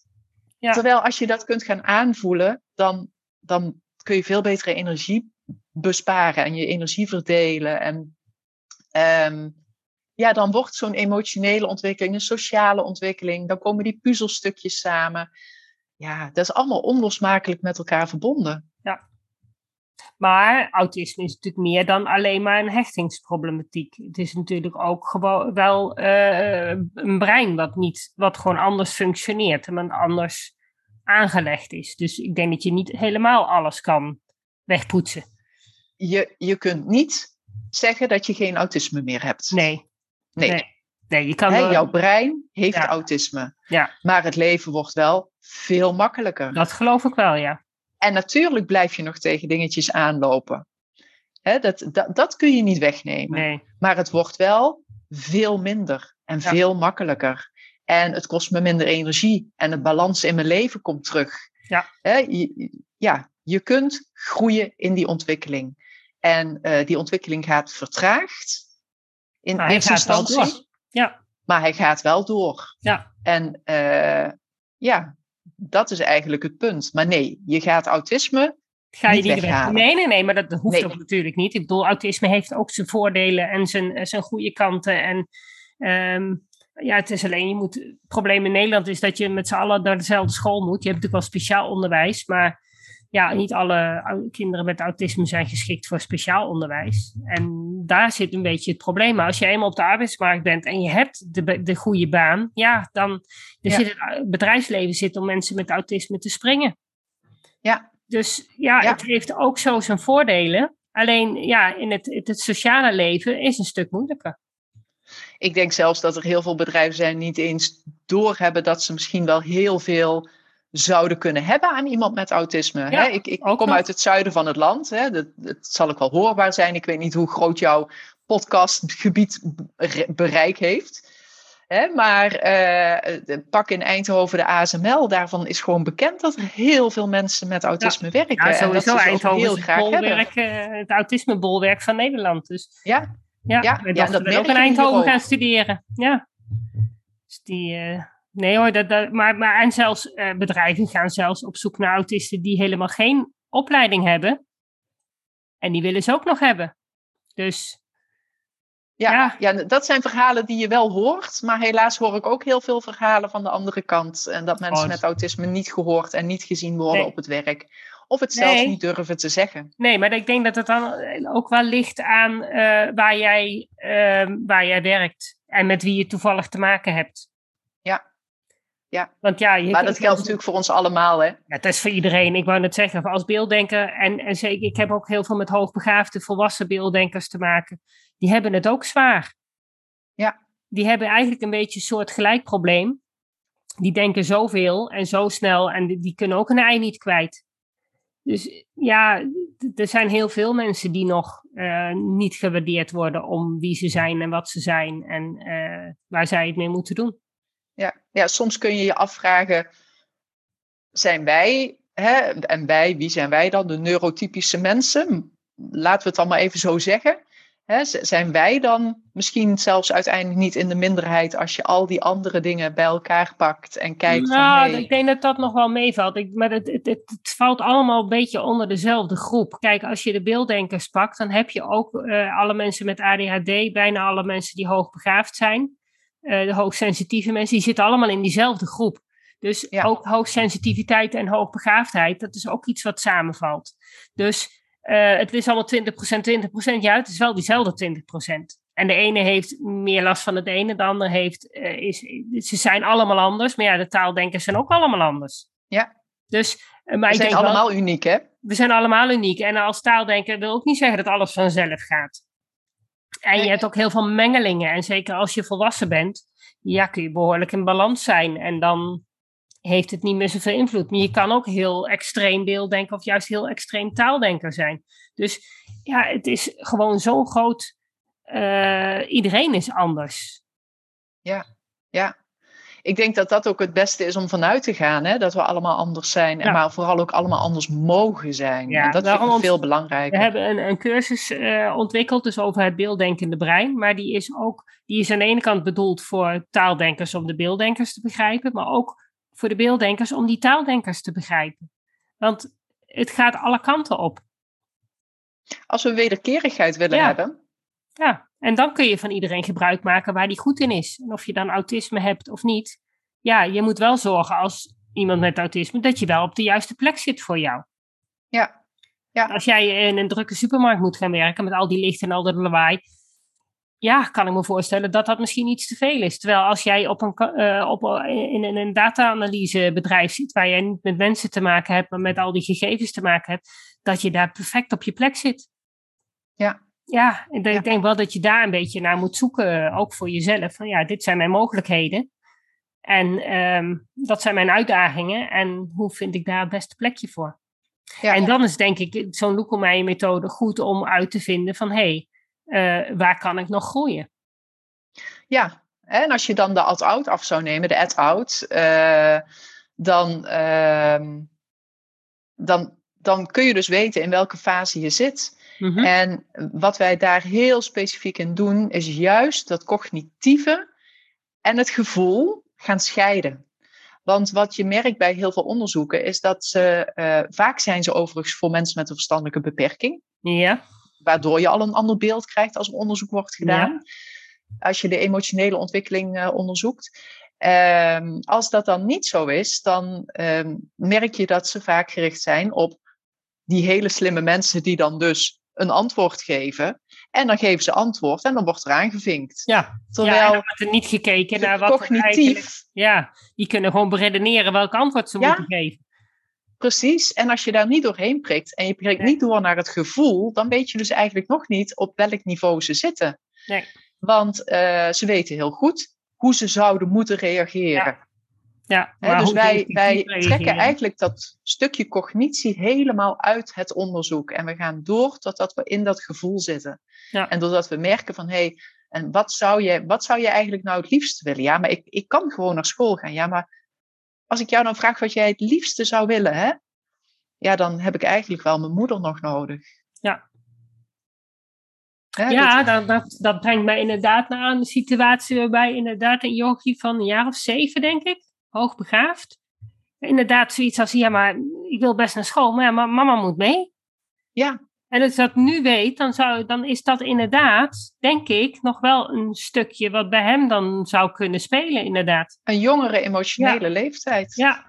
Terwijl als je dat kunt gaan aanvoelen, dan, dan kun je veel betere energie besparen en je energie verdelen. En um, ja, dan wordt zo'n emotionele ontwikkeling, een sociale ontwikkeling, dan komen die puzzelstukjes samen ja, dat is allemaal onlosmakelijk met elkaar verbonden. Ja. Maar autisme is natuurlijk meer dan alleen maar een hechtingsproblematiek. Het is natuurlijk ook gewoon wel uh, een brein wat, niet, wat gewoon anders functioneert en anders aangelegd is. Dus ik denk dat je niet helemaal alles kan wegpoetsen. Je, je kunt niet zeggen dat je geen autisme meer hebt. Nee. Nee. nee. Nee, je kan Hè, wel- jouw brein heeft Ja. autisme. Ja. Maar het leven wordt wel veel makkelijker. Dat geloof ik wel, ja. En natuurlijk blijf je nog tegen dingetjes aanlopen. Hè, dat, dat, dat kun je niet wegnemen. Nee. Maar het wordt wel veel minder en Ja. veel makkelijker. En het kost me minder energie. En de balans in mijn leven komt terug. Ja. Hè, je, ja, je kunt groeien in die ontwikkeling. En eh, die ontwikkeling gaat vertraagd. In hij eerste instantie. Ja. Maar hij gaat wel door. Ja. En eh, ja, dat is eigenlijk het punt. Maar nee, je gaat autisme. Ga je Niet niet weg. Nee, nee, nee, maar dat hoeft Nee. ook natuurlijk niet. Ik bedoel, autisme heeft ook zijn voordelen en zijn, eh, zijn goede kanten. En ehm, ja, het is alleen, je moet. Het probleem in Nederland is dat je met z'n allen naar dezelfde school moet. Je hebt natuurlijk wel speciaal onderwijs, maar ja, niet alle kinderen met autisme zijn geschikt voor speciaal onderwijs. En daar zit een beetje het probleem. Als je eenmaal op de arbeidsmarkt bent en je hebt de, de goede baan, ja, dan er Ja. zit het eh, bedrijfsleven zit om mensen met autisme te springen. Ja. Dus ja, Ja. het heeft ook zo zijn voordelen. Alleen ja, in het, het, het sociale leven is een stuk moeilijker. Ik denk zelfs dat er heel veel bedrijven zijn die niet eens doorhebben dat ze misschien wel heel veel zouden kunnen hebben aan iemand met autisme. Ja, hè? Ik, ik kom nog. uit het zuiden van het land. Hè? Dat, dat zal ook wel hoorbaar zijn. Ik weet niet hoe groot jouw podcastgebied be- bereik heeft. Hè? Maar eh, de- pak in Eindhoven de ASML. Daarvan is gewoon bekend dat er heel veel mensen met autisme werken. Ja, dat sowieso Eindhoven heel het, graag bolwerk, eh, het autismebolwerk van Nederland. Dus Ja, ja, Ja, dat wil ook in Eindhoven gaan studeren. Ja. Dus die, eh, nee hoor, dat, dat, maar, maar en zelfs eh, bedrijven gaan zelfs op zoek naar autisten die helemaal geen opleiding hebben. En die willen ze ook nog hebben. Dus Ja, Ja. ja. dat zijn verhalen die je wel hoort. Maar helaas hoor ik ook heel veel verhalen van de andere kant. En dat mensen Oh, met autisme niet gehoord en niet gezien worden Nee. op het werk. Of het zelfs Nee. niet durven te zeggen. Nee, maar ik denk dat het dan ook wel ligt aan eh, waar, jij, ehm, waar jij werkt en met wie je toevallig te maken hebt. Ja. Want ja, je Maar dat geldt natuurlijk voor ons allemaal. Hè? Ja, het is voor iedereen. Ik wou net zeggen, als beelddenker en, en zeker, ik heb ook heel veel met hoogbegaafde volwassen beelddenkers te maken. Die hebben het ook zwaar. Ja. Die hebben eigenlijk een beetje een soort gelijk probleem. Die denken zoveel en zo snel en die, die kunnen ook een ei niet kwijt. Dus ja, er zijn heel veel mensen die nog eh, niet gewaardeerd worden om wie ze zijn en wat ze zijn en eh, waar zij het mee moeten doen. Ja. ja, soms kun je je afvragen. Zijn wij, hè, en wij, wie zijn wij dan? De neurotypische mensen? Laten we het dan maar even zo zeggen. Hè, zijn wij dan misschien zelfs uiteindelijk niet in de minderheid als je al die andere dingen bij elkaar pakt en kijkt nou, van hey, ik denk dat dat nog wel meevalt. Ik, maar het, het, het, het valt allemaal een beetje onder dezelfde groep. Kijk, als je de beelddenkers pakt, dan heb je ook eh, alle mensen met ADHD, bijna alle mensen die hoogbegaafd zijn. Eh, de hoogsensitieve mensen, die zitten allemaal in diezelfde groep. Dus Ja. ook hoogsensitiviteit en hoogbegaafdheid, dat is ook iets wat samenvalt. Dus eh, het is allemaal 20%, 20%. Ja, het is wel diezelfde 20%. En de ene heeft meer last van het ene, de ander heeft, eh, is, ze zijn allemaal anders. Maar ja, de taaldenkers zijn ook allemaal anders. Ja. Dus, maar we ik zijn denk wel- allemaal uniek hè? we zijn allemaal uniek. En als taaldenker wil ook niet zeggen dat alles vanzelf gaat. En je Nee. hebt ook heel veel mengelingen. En zeker als je volwassen bent, ja, kun je behoorlijk in balans zijn. En dan heeft het niet meer zoveel invloed. Maar je kan ook heel extreem beelddenken of juist heel extreem taaldenker zijn. Dus ja, het is gewoon zo groot. eh, iedereen is anders. Ja. Ik denk dat dat ook het beste is om vanuit te gaan, hè? dat we allemaal anders zijn, en maar vooral ook allemaal anders mogen zijn. Ja, en dat ik ont- veel We belangrijker. hebben een, een cursus eh, ontwikkeld, dus over het beelddenkende brein. Maar die is ook, die is aan de ene kant bedoeld voor taaldenkers om de beelddenkers te begrijpen, maar ook voor de beelddenkers om die taaldenkers te begrijpen. Want het gaat alle kanten op. Als we wederkerigheid willen Ja. hebben, Ja, en dan kun je van iedereen gebruik maken waar die goed in is. En of je dan autisme hebt of niet. Ja, je moet wel zorgen als iemand met autisme dat je wel op de juiste plek zit voor jou. ja, Als jij in een drukke supermarkt moet gaan werken met al die lichten en al dat lawaai. Ja, kan ik me voorstellen dat dat misschien iets te veel is. Terwijl als jij op een, eh, op, in, in een data-analysebedrijf zit, waar jij niet met mensen te maken hebt, maar met al die gegevens te maken hebt, dat je daar perfect op je plek zit. Ja. Ja, ik denk wel dat je daar een beetje naar moet zoeken, ook voor jezelf. Van ja, dit zijn mijn mogelijkheden. En ehm, dat zijn mijn uitdagingen. En hoe vind ik daar het beste plekje voor? Ja, en dan is denk ik zo'n Loekelmeijer methode goed om uit te vinden van hé, hey, uh, waar kan ik nog groeien? Ja, en als je dan de ad-out af zou nemen, de ad-out, uh, dan, uh, dan, dan kun je dus weten in welke fase je zit. Mm-hmm. En wat wij daar heel specifiek in doen, is juist dat cognitieve en het gevoel gaan scheiden. Want wat je merkt bij heel veel onderzoeken is dat ze, uh, vaak zijn ze overigens voor mensen met een verstandelijke beperking. Ja. Waardoor je al een ander beeld krijgt als er onderzoek wordt gedaan. Ja. Als je de emotionele ontwikkeling uh, onderzoekt. Um, als dat dan niet zo is, dan um, merk je dat ze vaak gericht zijn op die hele slimme mensen die dan dus een antwoord geven. En dan geven ze antwoord en dan wordt er aangevinkt. Ja, Terwijl ja, dan wordt er niet gekeken naar wat cognitief. Ja, die kunnen gewoon beredeneren welk antwoord ze moeten geven. Precies, en als je daar niet doorheen prikt en je prikt niet door naar het gevoel, dan weet je dus eigenlijk nog niet op welk niveau ze zitten. Nee. Want uh, ze weten heel goed hoe ze zouden moeten reageren. Ja, maar dus wij, wij trekken eigenlijk dat stukje cognitie helemaal uit het onderzoek. En we gaan door totdat we in dat gevoel zitten. Ja. En doordat we merken van, hé, hey, en wat zou, je, wat zou je eigenlijk nou het liefst willen? Ja, maar ik, ik kan gewoon naar school gaan. Ja, maar als ik jou dan vraag wat jij het liefste zou willen, hè? Ja, dan heb ik eigenlijk wel mijn moeder nog nodig. Ja. ja, dat, dat, dat, brengt mij inderdaad naar een situatie waarbij inderdaad een jochie van een jaar of zeven, denk ik, hoogbegaafd. Inderdaad, zoiets als, ja, maar ik wil best naar school, maar ja, mama moet mee. Ja. En als dat nu weet, dan, zou, dan is dat inderdaad, denk ik, nog wel een stukje wat bij hem dan zou kunnen spelen, inderdaad. Een jongere emotionele leeftijd. Ja.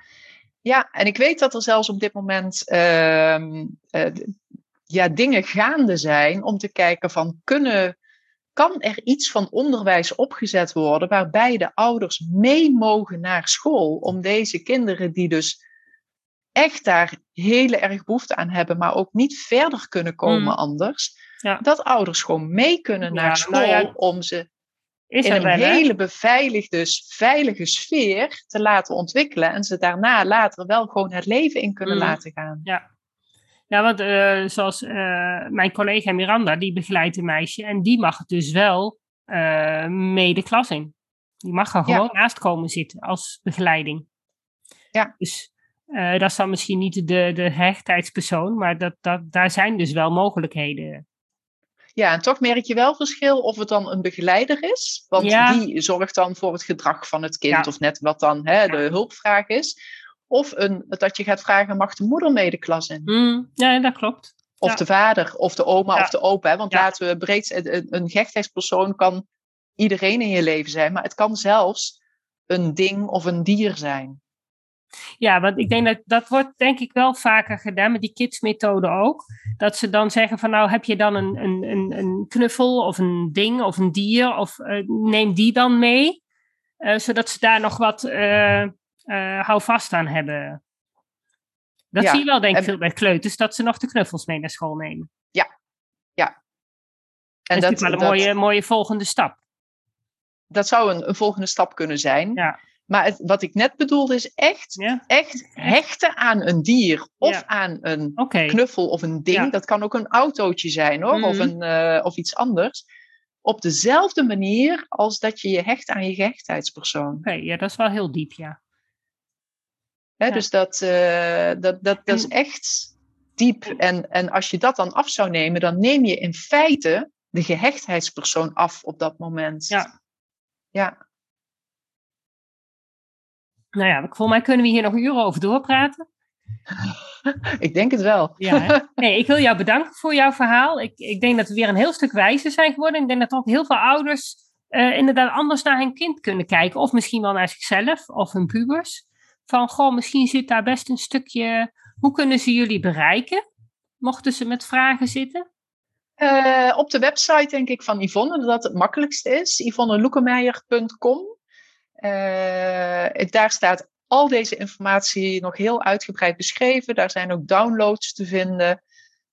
Ja, en ik weet dat er zelfs op dit moment uh, uh, ja, dingen gaande zijn om te kijken van kunnen kan er iets van onderwijs opgezet worden waarbij de ouders mee mogen naar school om deze kinderen die dus echt daar heel erg behoefte aan hebben, maar ook niet verder kunnen komen mm. anders, ja. dat ouders gewoon mee kunnen naar school nou ja, om ze in een hele beveiligde, veilige sfeer te laten ontwikkelen en ze daarna later wel gewoon het leven in kunnen mm. laten gaan. Ja, ja, want uh, zoals uh, mijn collega Miranda, die begeleidt een meisje en die mag dus wel uh, mee de klas in. Die mag er gewoon ja. naast komen zitten als begeleiding. Ja. Dus dat is dan misschien niet de, de hechtheidspersoon, maar dat, dat, daar zijn dus wel mogelijkheden. Ja, en toch merk je wel verschil of het dan een begeleider is. Want ja. die zorgt dan voor het gedrag van het kind, of net wat dan hè, de hulpvraag is. Of een, dat je gaat vragen, mag de moeder mee de klas in? Mm, ja, dat klopt. Of ja. de vader, of de oma, ja. of de opa. Want laten we breed, een, een gechtheidspersoon kan iedereen in je leven zijn. Maar het kan zelfs een ding of een dier zijn. Ja, want ik denk dat dat wordt denk ik wel vaker gedaan met die kidsmethode ook. Dat ze dan zeggen van nou heb je dan een, een, een, een knuffel of een ding of een dier of uh, neem die dan mee. Uh, zodat ze daar nog wat uh, uh, hou vast aan hebben. Dat ja. zie je wel, denk ik, veel bij kleuters, dat ze nog de knuffels mee naar school nemen. Ja, ja. En dat is maar een dat, mooie, mooie volgende stap. Dat zou een, een volgende stap kunnen zijn. Ja. Maar het, wat ik net bedoelde is echt, ja. echt hechten aan een dier of ja. aan een okay. knuffel of een ding. Ja. Dat kan ook een autootje zijn hoor, Mhm. of, een, uh, of iets anders. Op dezelfde manier als dat je je hecht aan je gehechtheidspersoon. Oké, okay, ja, dat is wel heel diep, ja. Hè, ja. Dus dat, uh, dat, dat, dat is echt diep. En, en als je dat dan af zou nemen, dan neem je in feite de gehechtheidspersoon af op dat moment. Ja. Ja. Nou ja, volgens mij kunnen we hier nog uren over doorpraten. ik denk het wel. Ja, nee, ik wil jou bedanken voor jouw verhaal. Ik, ik denk dat we weer een heel stuk wijzer zijn geworden. Ik denk dat ook heel veel ouders uh, inderdaad anders naar hun kind kunnen kijken. Of misschien wel naar zichzelf of hun pubers. Van, goh, misschien zit daar best een stukje... Hoe kunnen ze jullie bereiken? Mochten ze met vragen zitten? Uh, op de website denk ik van Yvonne, dat het makkelijkste is. YvonneLoekemeijer.com uh, Daar staat al deze informatie nog heel uitgebreid beschreven. Daar zijn ook downloads te vinden.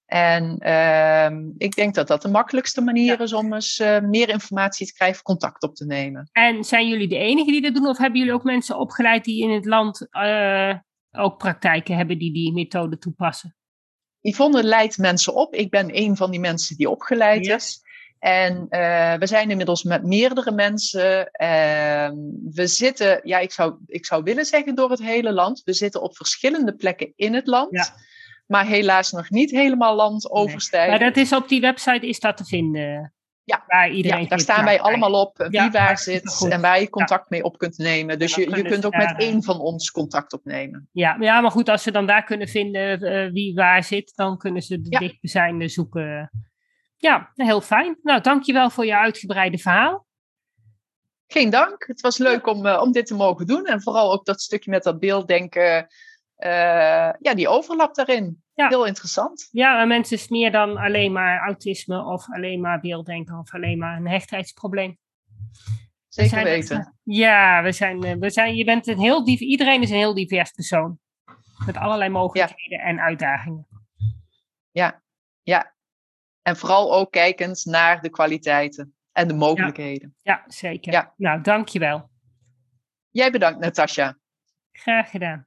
En ehm, ik denk dat dat de makkelijkste manier is om eens eh, meer informatie te krijgen, contact op te nemen. En zijn jullie de enige die dat doen, of hebben jullie ook mensen opgeleid die in het land uh, ook praktijken hebben die die methode toepassen? Yvonne leidt mensen op. Ik ben een van die mensen die opgeleid is. En uh, we zijn inmiddels met meerdere mensen. Uh, we zitten, ja, ik zou, ik zou willen zeggen door het hele land. We zitten op verschillende plekken in het land. Ja. Maar helaas nog niet helemaal land overstijgen. Maar dat is op die website is dat te vinden. Ja, waar iedereen ja daar staan wij allemaal op wie ja, waar zit en waar je contact mee op kunt nemen. Dus je, je kunt ook met één van ons contact opnemen. Ja, ja, maar goed, als ze dan daar kunnen vinden uh, wie waar zit, dan kunnen ze de dichtbijzijnde zoeken. Ja, heel fijn. Nou, dankjewel voor je uitgebreide verhaal. Geen dank. Het was leuk om, uh, om dit te mogen doen. En vooral ook dat stukje met dat beelddenken. Uh, ja, die overlap daarin. Ja. Heel interessant. Ja, en mensen is meer dan alleen maar autisme of alleen maar beelddenken of alleen maar een hechtheidsprobleem. Zeker weten. ja, we zijn, eh, we zijn, je bent een heel iedereen is een heel divers persoon. Met allerlei mogelijkheden en uitdagingen. Ja, ja. En vooral ook kijkend naar de kwaliteiten en de mogelijkheden. Ja, ja zeker. Ja. Nou, dankjewel. Jij bedankt, Natasja. Graag gedaan.